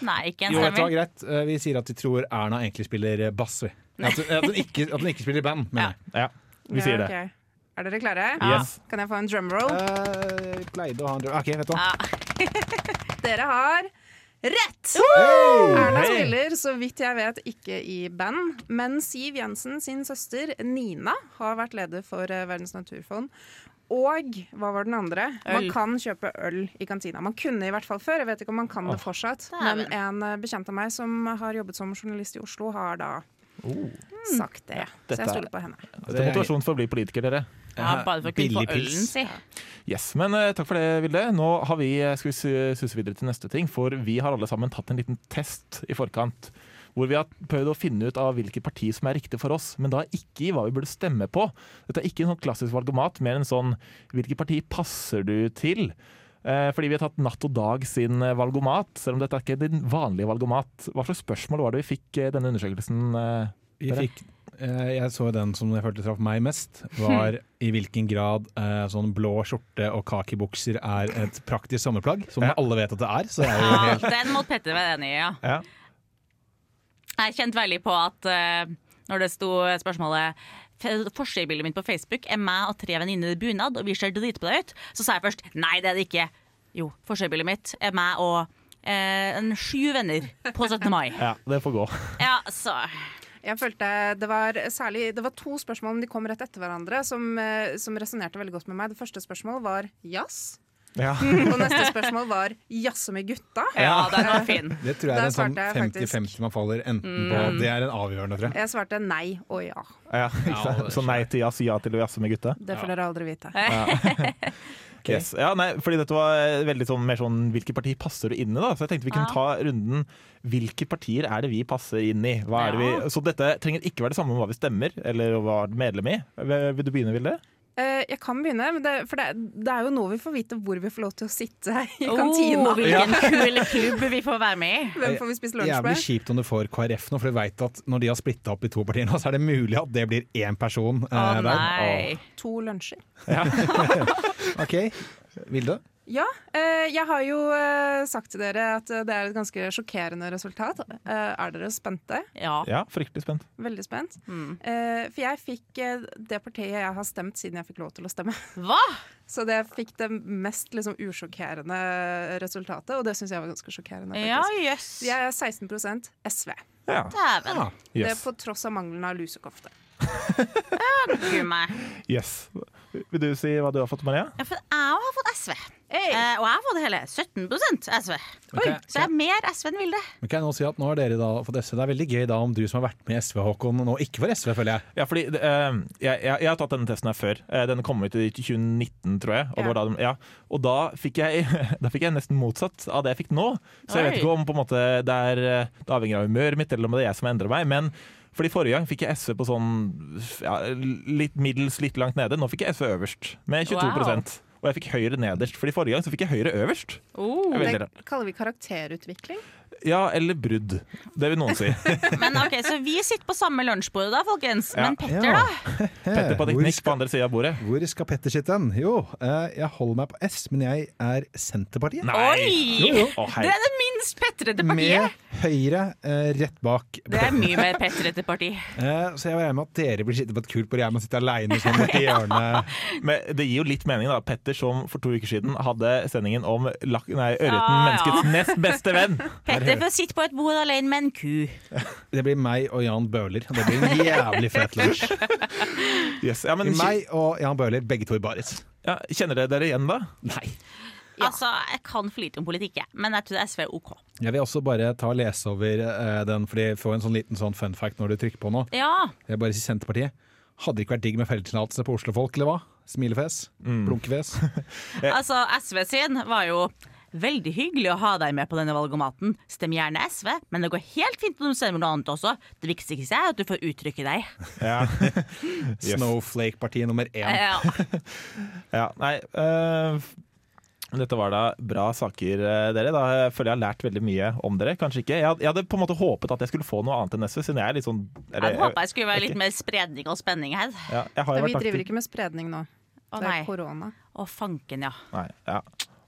Nei, ikke en stemmer. Jo, greit. Eh, Vi sier at vi tror Erna egentlig spiller eh, bass. vi. At, hun- at, hun ikke, at hun ikke spiller i band, mener jeg. Ja, vi sier det. Okay. Er dere klare? Yes. Kan jeg få en drumroll? Eh, Jeg pleide å ha en drum... OK, vet du hva. Ja. Dere har rett! Hey! Erna Hey! spiller, så vidt jeg vet, ikke i band. Men Siv Jensen sin søster Nina har vært leder for eh, Verdens naturfond. Og hva var den andre? Man kan kjøpe øl i kantina. Man kunne i hvert fall før, jeg vet ikke om man kan det fortsatt. Men en eh, bekjent av meg som har jobbet som journalist i Oslo, har da sagt det. Så Dette jeg er- stoler på henne. Det er motivasjon for å bli politiker, dere. Ja, bare for å kunne få ølen, si. Yes, men uh, Takk for det, Vilde. Nå har vi, eh, skal vi suse videre til neste ting. For vi har alle sammen tatt en liten test i forkant. Hvor vi har prøvd å finne ut av hvilket parti som er riktig for oss, men da ikke i hva vi burde stemme på. Dette er ikke en sånn klassisk valgomat, mer en sånn hvilket parti passer du til? Eh, fordi vi har tatt Natt og Dag sin eh, valgomat, selv om dette er ikke din vanlige valgomat. Hva slags spørsmål var det vi fikk i denne undersøkelsen? Eh, Vi fikk, eh, jeg så den som jeg følte traff meg mest, var i hvilken grad eh, sånn blå skjorte og kakibukser er et praktisk sommerplagg, som Ja. alle vet at det er. Så er jo Ja, den måtte Petter være enig i, ja. Ja. Jeg kjente veldig på at uh, når det sto spørsmålet f- mitt på Facebook er meg og tre venninner i bunad, og vi ser dritbra ut. Så sa jeg først nei, det er det ikke. Jo, forsøkerbildet mitt er meg og eh, en sju venner på 17. mai. ja, det får gå. Ja, så Jeg følte det var særlig Det var to spørsmål, men de kom rett etter hverandre, som, eh, som resonnerte veldig godt med meg. Det første spørsmålet var jazz. Ja. Og neste spørsmål var 'jaså med gutta. Ja, den var fin. Det tror jeg er en sånn svarte jeg faktisk. 50-50 man faller enten på. Det er en avgjørende, tror jeg. Jeg svarte nei og ja. Ja. Så nei til jazz, ja til å jazze med gutta? Det får dere aldri vite. Yes. Ja, nei, fordi dette var eh, veldig sånn, mer sånn hvilke partier passer du inn i, da. Så jeg tenkte vi kunne ta runden hvilke partier er det vi passer inn i. Hva er det vi, så dette trenger ikke være det samme om hva vi stemmer, eller hva er medlem i. Vil du begynne, Vilde? Eh, jeg kan begynne, men det, for det, det er jo nå vi får vite hvor vi får lov til å sitte i kantina. Oh, hvilken kul klubb vi får være med i. Hvem får vi spise lunsj Jævlig med? kjipt om du får KrF nå, for du vet at når de har splitta opp i to partier nå, så er det mulig at det blir én person eh, Å der. nei. To lunsjer. Ja. OK. Vilde? Ja, eh, jeg har jo eh, sagt til dere at eh, det er et ganske sjokkerende resultat. Eh, er dere spente? Ja. Ja, fryktelig spent. Veldig spent. Mm. Eh, for jeg fikk det partiet jeg har stemt siden jeg fikk lov til å stemme. Hva? Så det fikk det mest liksom, usjokkerende resultatet, og det syns jeg var ganske sjokkerende. Ja, yes. Jeg er 16% SV. Ja. Dæven. Det er på tross av mangelen av lusekofte. Gud meg. yes. Vil du si hva du har fått, Maria? Ja, for jeg har fått SV. Eh, og jeg har fått hele 17% SV. Okay. Så jeg er mer SV enn Vilde. Men kan jeg nå si at nå har dere da fått SV. Det er veldig gøy da om du som har vært med i SV, Håkon, nå ikke får SV, føler jeg. Ja, fordi uh, jeg, jeg, jeg har tatt denne testen her før. Eh, den kom ut i 2019, tror jeg. Og, det var da, ja. og da, fikk jeg, da fikk jeg nesten motsatt av det jeg fikk nå. Så jeg Oi. vet ikke om på en måte det er eh, Det avhenger av humøret mitt, eller om det er jeg som endrer meg. Men fordi Forrige gang fikk jeg SV på sånn ja, litt middels, litt langt nede. Nå fikk jeg SV øverst, med 22 Wow. og jeg fikk høyre nederst. Fordi forrige gang så fikk jeg høyre øverst. Oh. Det er Det kaller vi karakterutvikling. Ja, eller brudd. Det vil noen si. Men ok, Så vi sitter på samme lunsjbord da, folkens. Ja. Men Petter, Ja. da? Petter på teknikk skal- på andre sida av bordet. Hvor skal Petter sitte hen? Jo, eh, jeg holder meg på S, men jeg er Senterpartiet. Oi! Jo, jo. Å, hei. det er det minst petrete Med. Høyre eh, rett bak. Det er mye mer petrete parti. Eh, så jeg regner med at dere blir sittende på et kult bord, jeg må sitte aleine sånn borti hjørnet. Men det gir jo litt mening, da. Petter som for to uker siden hadde sendingen om lak nei, ørreten, Ja, ja. menneskets nest beste venn. Petter får sitte på et bord alene med en ku. Det blir meg og Jan Bøhler. Det blir en jævlig fet lunsj. Yes. Ja, men, Meg og Jan Bøhler, begge to i baris. ja, kjenner dere dere igjen da? Nei. Altså, Jeg kan for lite om politikk, jeg, men jeg tror SV er OK. Jeg vil også bare ta og lese over eh, den, fordi jeg får en sånn liten sånn fun fact når du trykker på nå. Ja, Jeg bare sier Senterpartiet. Hadde det ikke vært digg med felletillatelse på Oslo-folk, eller hva? Smilefjes? Blunkefjes? altså SV sin var jo Veldig hyggelig å ha deg med på denne valgomaten. Stem gjerne SV, men det går helt fint om du stemmer noe annet også. Det viktigste er at du får uttrykke deg. Ja. Snowflake-partiet nummer én. Ja. ja nei øh, Dette var da bra saker, øh, dere. Da jeg føler jeg har lært veldig mye om dere. Kanskje ikke. Jeg, had- jeg hadde på en måte håpet at jeg skulle få noe annet enn SV, siden jeg er litt sånn eller- hadde håpa jeg skulle være litt mer spredning og spenning her. ja, jeg har jo Men vi driver aktiv. ikke med spredning nå. Å Det nei. er korona. Å fanken, ja. Nei, ja.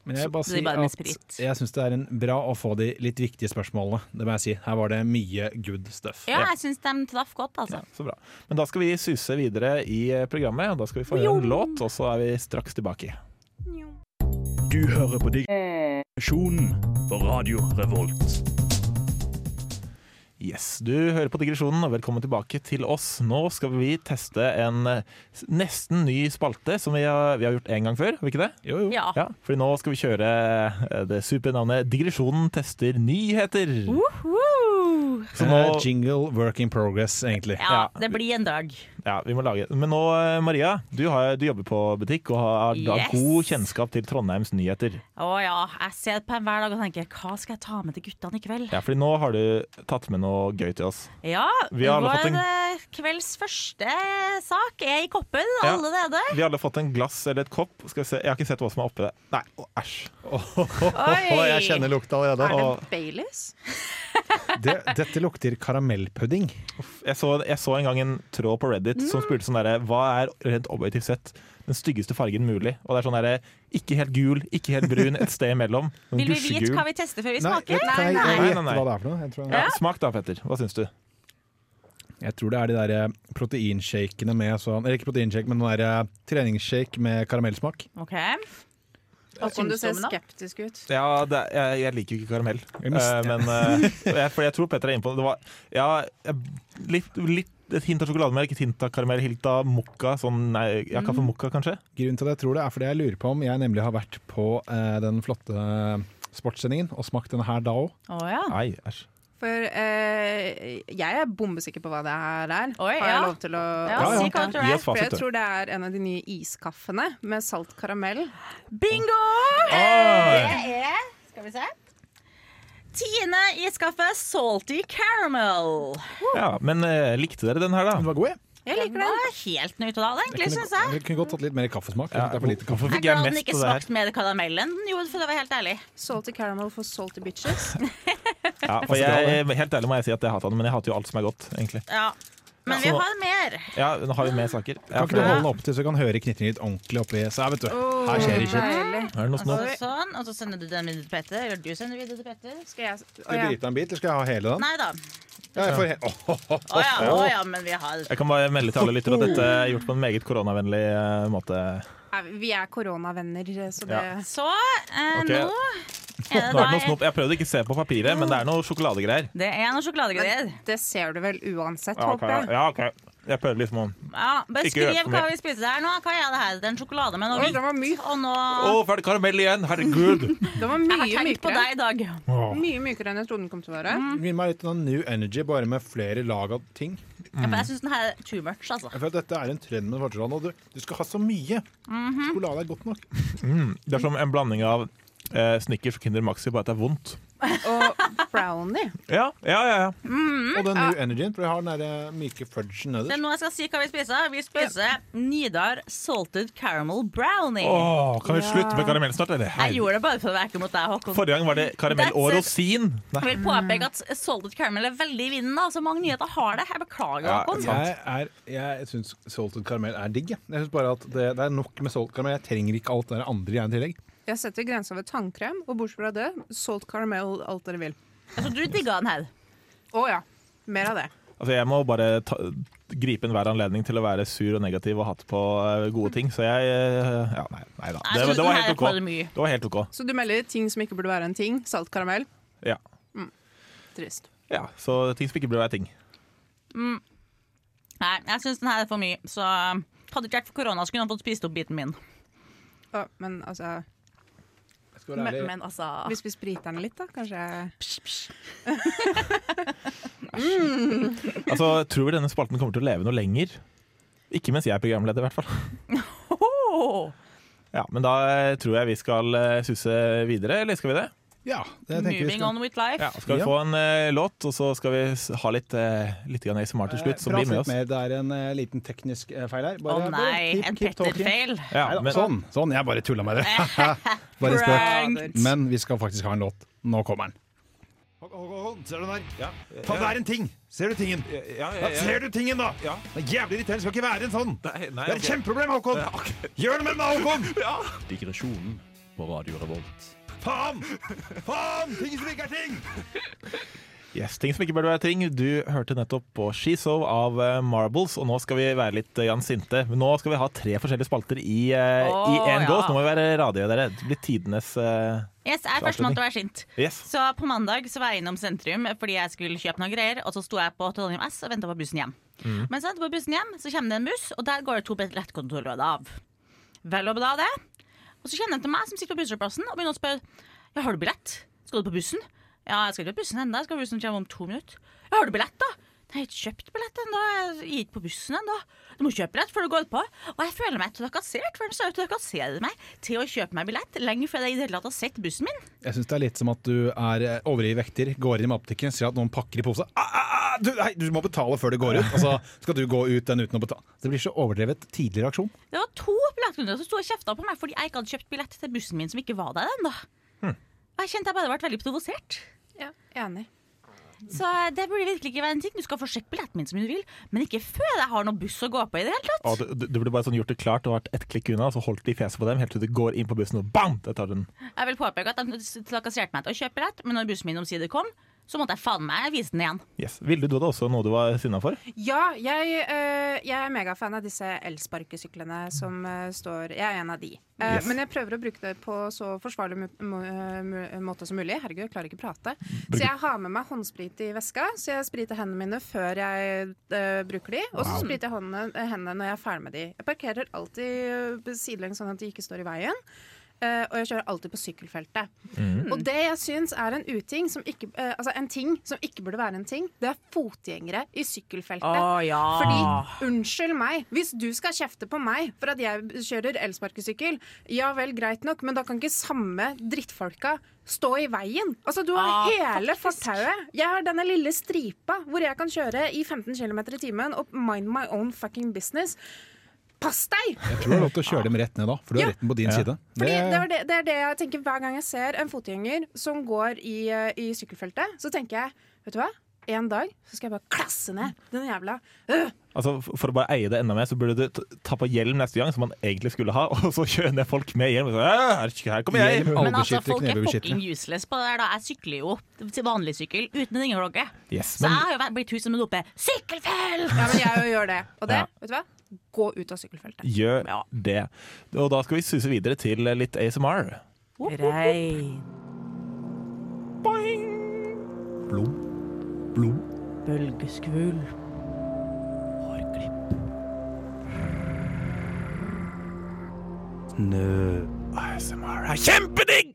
Men jeg vil bare si bare at jeg syns det er en bra å få de litt viktige spørsmålene. Det må jeg si. Her var det mye good stuff. Ja, jeg syns de traff godt, altså. Så bra. Men da skal vi suse videre i eh, programmet, da skal vi få høre en låt, og så er vi straks tilbake. Du hører på Digresjonen på Radio Revolt. Yes, Du hører på Digresjonen, og velkommen tilbake til oss. Nå skal vi teste en eh, nesten ny spalte som vi har, vi har gjort en gang før. Har vi ikke det? Jo, jo. Ja. Ja, fordi nå skal vi kjøre eh, det supernavnet Digresjonen tester nyheter. Woohoo! Så Eh, nå, jingle work in progress, egentlig. Ja, det blir en dag. Ja, vi må lage Men nå, eh, Maria, du, har, du jobber på butikk og har Yes. god kjennskap til Trondheims nyheter. Å ja, jeg ser på en hver dag og tenker hva skal jeg ta med til guttene i kveld? Ja, fordi nå har du tatt med noe gøy til oss. Ja, Vi har vår fått en- eh, kvelds første sak er i koppen Ja. allerede. Vi har alle fått en glass eller et kopp. Skal vi se. Jeg har ikke sett hva som er oppi det. Nei, å, æsj. Oi! jeg kjenner lukta allerede. Er det Baileys? Det, dette lukter karamellpudding. Jeg så, jeg så en gang en tråd på Reddit som Mm. spurte sånn derre Hva er rent objektivt sett den styggeste fargen mulig? Og det er sånn derre Ikke helt gul, ikke helt brun, et sted imellom. Vil vi vite hva vi tester før vi smaker? Nei, nei, jeg Nei, nei, nei. hva det er for noe? Ja, smak da, Petter. Hva syns du? Jeg tror det er de der eh, proteinshakene med sånn Eller ikke proteinshake, men noen der eh, treningsshake med karamellsmak. Ok. Hva du ser syns du det? skeptisk ut. Ja, det, er- jeg, jeg liker jo ikke karamell. Jeg Eh, men uh, jeg, For jeg tror Petter er inne på det. det var, ja, litt, litt et hint av sjokolademelk, et hint av karamell, hint av mokka. Sånn, nei, ja, kaffe mokka, kanskje? Grunnen til at jeg tror det er fordi jeg lurer på om jeg nemlig har vært på uh, den flotte sportssendingen og smakt denne her da òg. Oh, ja. Nei, æsj. For eh, jeg er bombesikker på hva det her er. Oi, Har jeg ja. lov til å Ja, Ja, ja. si hva du tror det er. For jeg tror det er en av de nye iskaffene med salt karamell. Bingo! Ah, Det er Skal vi se. Tiende iskaffe salty caramel. ja, men eh, likte dere den her, da? Den var god, jeg. Jeg liker Den den. var helt nøytral, egentlig, kunne, syns jeg. jeg kunne godt tatt litt mer kaffesmak. Ja, det er for lite kaffe. Jeg er glad den ikke smakte mer karamell enn den gjorde, for å være helt ærlig. Salty caramel for salty bitches. Ja, for jeg, helt ærlig må jeg si at jeg hater han, men jeg hater jo alt som er godt, egentlig. Ja. Men vi har mer. Ja, nå har vi mer saker. Kan ikke du holde den opp til så vi kan høre knitringen litt ordentlig oppi? Så vet du. Her skjer det ikke. Er det noe Og snop? sånn, og så sender du den videre til Petter. Eller du sender videre til Petter. Skal jeg Skal jeg bryte en bit, eller skal jeg ha hele den? Nei da. Ja, jeg får he oh, oh, oh, ja, oh. ja, men vi har Jeg kan bare melde til alle lyttere at dette er gjort på en meget koronavennlig eh, måte. Vi er koronavenner, så det Ja. Så eh, okay. nå noe. Jeg prøvde ikke å se på papiret, men det er noe sjokoladegreier. Det er noe sjokoladegreier. Det ser du vel uansett, Ja, okay, håper jeg. Ja, ok. Jeg prøvde liksom å Ja, Beskriv hva vi spiser her nå. Hva er det her? Det er en sjokolade med noe hvitt Å, var myk. og Å, ferdig karamell igjen! Herregud! det var mye Jeg har tenkt på deg i dag. Mye mykere enn jeg trodde den kom til å være. Min meg litt om New Energy, bare med flere lag av ting. Ja, jeg syns den her er too much, altså. Jeg føler at Dette er en trend med svartsjokolade. og Du, du skal ha så mye. Mhm. Sjokolade er godt nok. Mm. Det er som en blanding av eh, Snickers og Kinder Maxi, bare at det er vondt. og brownie. Ja, ja, ja. ja. Mm, Og den ja. New Energyen, for vi har den der eh, myke fudgen Det er nederst. nå jeg skal si hva vi spiser. Vi spiser Nidar salted caramel brownie. Åh, kan vi slutte med karamell snart, eller? Jeg gjorde det bare for å være mot deg, Håkon. Forrige gang var det karamell og That's it. rosin. Jeg vil påpeke at salted caramel er veldig i vinden. da, Så mange nyheter har det. Jeg beklager, Håkon. jeg er, jeg syns salted karamell er digg. jeg. Jeg synes bare at det, det er nok med salted karamell. Jeg trenger ikke alt det der andre i tillegg. Jeg setter grensa ved tannkrem, og bortsett fra det, salt caramel, alt dere vil. Altså, du digga den her? Å ja. Mer av det. Altså, jeg må bare ta, gripe enhver anledning til å være sur og negativ og hatt på eh, gode ting, så jeg eh, Ja, nei, nei da. Det, det var helt OK. Det var helt OK. Så du melder ting som ikke burde være en ting. Salt karamell. Ja. Trist. ja. Så ting som ikke burde være ting. Mm. Nei, jeg syns den her er for mye. Så um, hadde det ikke vært for korona, skulle han fått spist opp biten min. Ja, men altså Skal Men, men altså Hvis vi spriter den litt, da, kanskje Altså, tror vi denne spalten kommer til å leve noe lenger? Ikke mens jeg er programleder, i hvert fall. Ja, Men da eh, tror jeg vi skal susse videre, eller skal vi det? Ja, det tenker vi Moving skal. on with life. Ja, skal vi Ja. få en eh, låt, og så skal vi ha litt, uh, litt ASMR til slutt, Som blir med oss. mer, det er en eh, liten teknisk eh, feil her. Å nei, en Petter-feil. Ja, men- sånn, sånn, jeg bare tulla med det. bare spøk. Men vi skal faktisk ha en låt. Nå kommer den. Ser du den der? Faen, det er en ting! Ser du tingen? ja, ja, ser du tingen, da! Det er jævlig irriterende. Det skal ikke være en sånn! nei, det er et okay. kjempeproblem, Håkon! Gjør noe med den, Håkon! Digresjonen på Radio Revolt. Faen! Faen! Ting som ikke er ting! Yes, ting som ikke burde være ting. Du hørte nettopp på She So av eh, Marbles, og nå skal vi være litt uh, sinte. Nå skal vi ha tre forskjellige spalter i uh, ja. gås. Nå må vi være radige, dere. Det blir tidenes uh, Yes, jeg er førstemann til å være sint. Yes. Så på mandag så var jeg innom sentrum fordi jeg skulle kjøpe noen greier, og så sto jeg på Trondheim S og venta på bussen hjem. Mm. Mens jeg venter på bussen hjem, så kommer det en buss, og der går det to billettkontroller av. Vel og bra, det. Og så kjenner de til meg som sitter på bussholdeplassen og begynner å spørre Ja, har du billett. Skal du på bussen? Ja, jeg skal ikke på bussen ennå. Jeg skal på bussen om to minutter. Ja, har du billett, da? Jeg har ikke kjøpt billett ennå. Jeg ikke på bussen ennå. Du må kjøpe billett før du går på. Og jeg føler meg trakassert, for den ser ut til å trakassere meg til å kjøpe meg billett lenge før jeg i det hele tatt har sett bussen min. Jeg syns det er litt som at du er eh, overivrig vekter, går inn i matbutikken, ser at noen pakker i pose. Ah, ah, ah, du, nei, du må betale før du går ut. og så skal du gå ut den uten å betale? Det blir så overdrevet tidlig reaksjon. Det var to billettkunder som sto og kjefta på meg fordi jeg ikke hadde kjøpt billett til bussen min som ikke var der ennå. Og jeg kjente jeg bare ble veldig provosert. Ja, enig. Så det burde virkelig ikke være en ting. Du skal få sjekke billetten min som du vil, men ikke før jeg har noen buss å gå på i det hele tatt. Og du, du, burde bare sånn gjort det klart og vært ett klikk unna, så holdt de fjeset på dem helt til du går inn på bussen, og bam! Der tar du den. Jeg vil påpeke at de trakasserte meg til å kjøpe billett, men når bussen min omsider kom, så måtte jeg faen meg vise den igjen. Yes. Vilde, du hadde også noe du var sinna for? Ja, jeg, eh, jeg er megafan av disse elsparkesyklene som eh, står Jeg er en av de. Uh, Yes. Men jeg prøver å bruke det på så forsvarlig må, måte som mulig. Herregud, jeg klarer ikke å prate. Så jeg har med meg håndsprit i veska, så jeg spriter hendene mine før jeg eh, bruker de. Og så Wow. spriter jeg hendene, hendene når jeg er ferdig med de. Jeg parkerer alltid sidelengs sånn at de ikke står i veien. Eh, og jeg kjører alltid på sykkelfeltet. Mm. Og det jeg syns er en uting, som ikke, eh, altså en ting som ikke burde være en ting, det er fotgjengere i sykkelfeltet. Å, ja. Fordi, unnskyld meg, hvis du skal kjefte på meg for at jeg kjører elsparkesykkel, ja vel, greit nok, men da kan ikke samme drittfolka stå i veien. Altså, du har Ah, hele fortauet. Jeg har denne lille stripa hvor jeg kan kjøre i 15 km i timen og mind my own fucking business. Pass deg! Jeg tror du har lov til å kjøre dem rett ned da, for du har Ja. retten på din Ja. side. Fordi Det- det, er det, det er det jeg tenker hver gang jeg ser en fotgjenger som går i, eh, i sykkelfeltet. Så tenker jeg, vet du hva? En dag så skal jeg bare klasse ned den jævla øh. Altså, For å bare eie det enda mer, så burde du ta på hjelm neste gang, som man egentlig skulle ha, og så kjøre ned folk med hjelm. Så, her, her kommer jeg! Hjelm, Men altså, folk er fucking useless på det der. da Jeg sykler jo til vanlig sykkel uten ringelogge. Yes, Så men- jeg har jo blitt hun som roper 'sykkelfell'! Ja, men jeg gjør det. Og det, Ja. vet du hva? Gå ut av sykkelfeltet. Gjør det. Og da skal vi suse videre til litt ASMR. Regn. Boing. Blom. Blom. Bølgeskvul. Snø. ASMR er kjempedigg!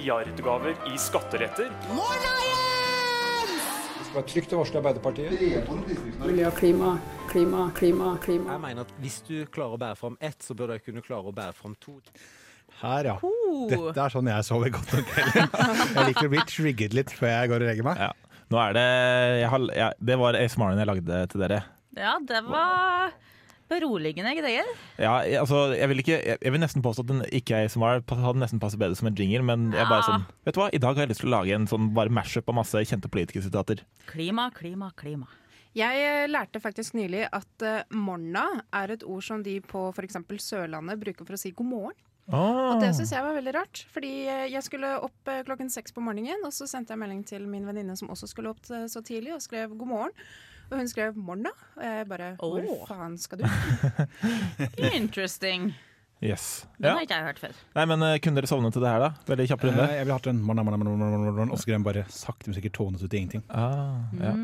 Milliardgaver i skatteletter. skal være trygt å varsle Arbeiderpartiet. Miljø, klima, klima, klima, klima. Jeg mener at hvis du klarer å bære fram ett, så bør du kunne klare å bære fram to. Her, ja. Dette er sånn jeg sover godt om kvelden. Jeg liker å bli trigget litt før jeg går og legger meg. Nå er det jeg har, jeg, Det var ASMR-en jeg lagde til dere. Ja, det var beroligende greier. Ja, jeg, altså, jeg, vil ikke, jeg, jeg vil nesten påstå at den ikke er ASMR. Hadde nesten passet bedre som en jingle, men jeg bare sånn Vet du hva, i dag har jeg lyst til å lage en sånn bare mashup av masse kjente politikersitater. Klima, klima, klima. Jeg eh, lærte faktisk nylig at uh, morna er et ord som de på f.eks. Sørlandet bruker for å si god morgen. Ah. Og det syns jeg var veldig rart. Fordi eh, jeg skulle opp klokken seks på morgenen, og så sendte jeg melding til min venninne som også skulle opp så tidlig, og skrev god morgen. Og hun skrev 'morna'. Og jeg bare Hvor oh. faen skal du? Interesting. Yes. Den Ja. har ikke jeg hørt før. Nei, men uh, Kunne dere sovne til det her, da? Veldig kjapp runde. Uh, Jeg ville hatt en morna, morna, morna, morna, morna, morna, og så den bare sakte, men sikkert tånet ut i ingenting. Ah, ja.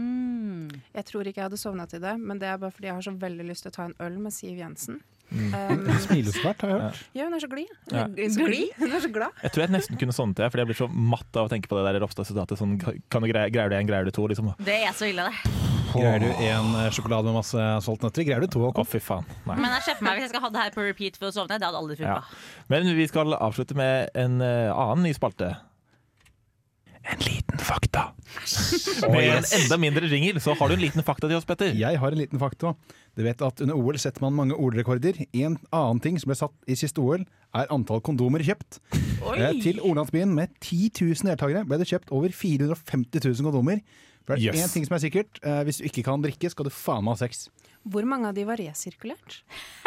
Jeg tror ikke jeg hadde sovna til det, men det er bare fordi jeg har så veldig lyst til å ta en øl med Siv Jensen. Mm. Um, Hun smiler så fælt, har jeg hørt. ja, hun er så glad. Ja. Hun er så glad. Jeg tror jeg nesten kunne sovnet til det, fordi jeg blir så matt av å tenke på det der Ropstad-sitatet. Sånn, kan du greie, greier du en, greier du to? Liksom. Det er så ille, det. Greier du en eh, sjokolade med masse saltnøtter, greier du to. Å, fy faen. Nei. Men jeg ser for meg hvis jeg skal ha det her på repeat for å sovne, det hadde aldri Ja. Men vi skal avslutte med en eh, annen ny spalte. En liten fakta. Med en enda mindre ringer, så har du en liten fakta til oss, Petter. Jeg har en liten fakta. Du vet at Under OL setter man mange OL-rekorder. En annen ting som ble satt i siste OL, er antall kondomer kjøpt. Oi. Eh, til Olandsbyen med 10 000 deltakere ble det kjøpt over 450 000 kondomer. For det er Yes. én ting som er sikkert. eh, hvis du ikke kan drikke, skal du faen meg ha sex. Hvor mange av de var resirkulert?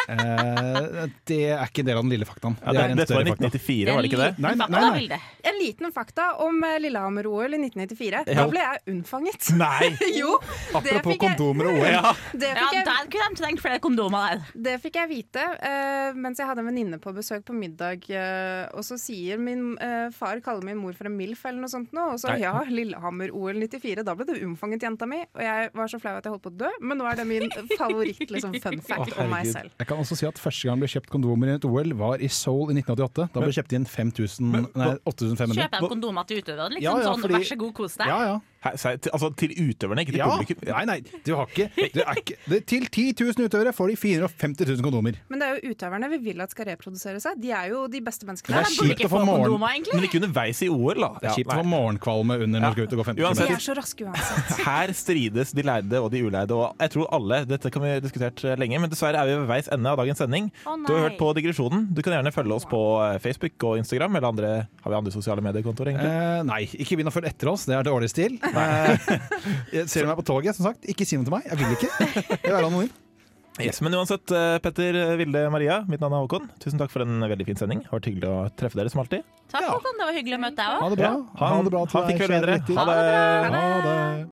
Eh, det er ikke en del av den lille faktaen. Ja, det det- er en dette var større fakta. 1994, var det ikke det? Nei, nei, nei, nei. En liten fakta om eh, Lillehammer-OL i 1994. Ja. Da ble jeg unnfanget. Nei! jo, Apropos jeg- kondomer og OL. Ja. Det Ja, fikk jeg, der kunne de trengt flere kondomer der. det fikk jeg vite uh, mens jeg hadde en venninne på besøk på middag. uh, og så sier min uh, far kaller min mor for en MILF eller noe sånt nå. Og så Nei. ja, Lillehammer-OL 94. Da ble du unnfanget, jenta mi. Og jeg var så flau at jeg holdt på å dø. Men nå er det min favoritt liksom, fun fact om meg selv. Jeg kan også si at Første gang det ble kjøpt kondomer i et OL, var i Seoul i 1988. Da ble det kjøpt inn 5000, nei, 8500. Kjøper de kondomer til utøverne? Liksom, Ja, ja, sånn, fordi- Vær så god, kos deg. Ja, ja. Hæ, til- altså til utøverne, ikke til Ja. publikum? Nei, nei, du har ikke, du er ikke det, Til 10 000 utøvere får de 450 000 kondomer. Men det er jo utøverne vi vil at skal reprodusere seg. De er jo de beste menneskene. Det er kjipt å få morgen... Men ikke underveis i OL, da. Det er kjipt å få morgenkvalme under når du skal ut og gå 50 Uansett. De km. er så raske uansett. Her strides de lærde og de uleide, og jeg tror alle Dette kan vi diskutert eh, lenge, men dessverre er vi ved veis ende av dagens sending. Oh, du har hørt på Digresjonen. Du kan gjerne følge oss på eh, Facebook og Instagram, eller andre, har vi andre sosiale mediekontoer, egentlig? Eh, nei, ikke begynn å følge etter oss. Det er dårlig stil. Eh, ser du meg på toget, som sagt. Ikke si noe til meg. Jeg vil ikke. Jeg vil være anonym. Yes, men uansett, Petter, Vilde, Maria, mitt navn er Håkon. Tusen takk for en veldig fin sending. Det Har vært hyggelig å treffe dere som alltid. Takk, Håkon. Det var hyggelig å møte deg Ha det bra. Ha, Ha det bra til ha, deg, Ha, Ha det. Ha det.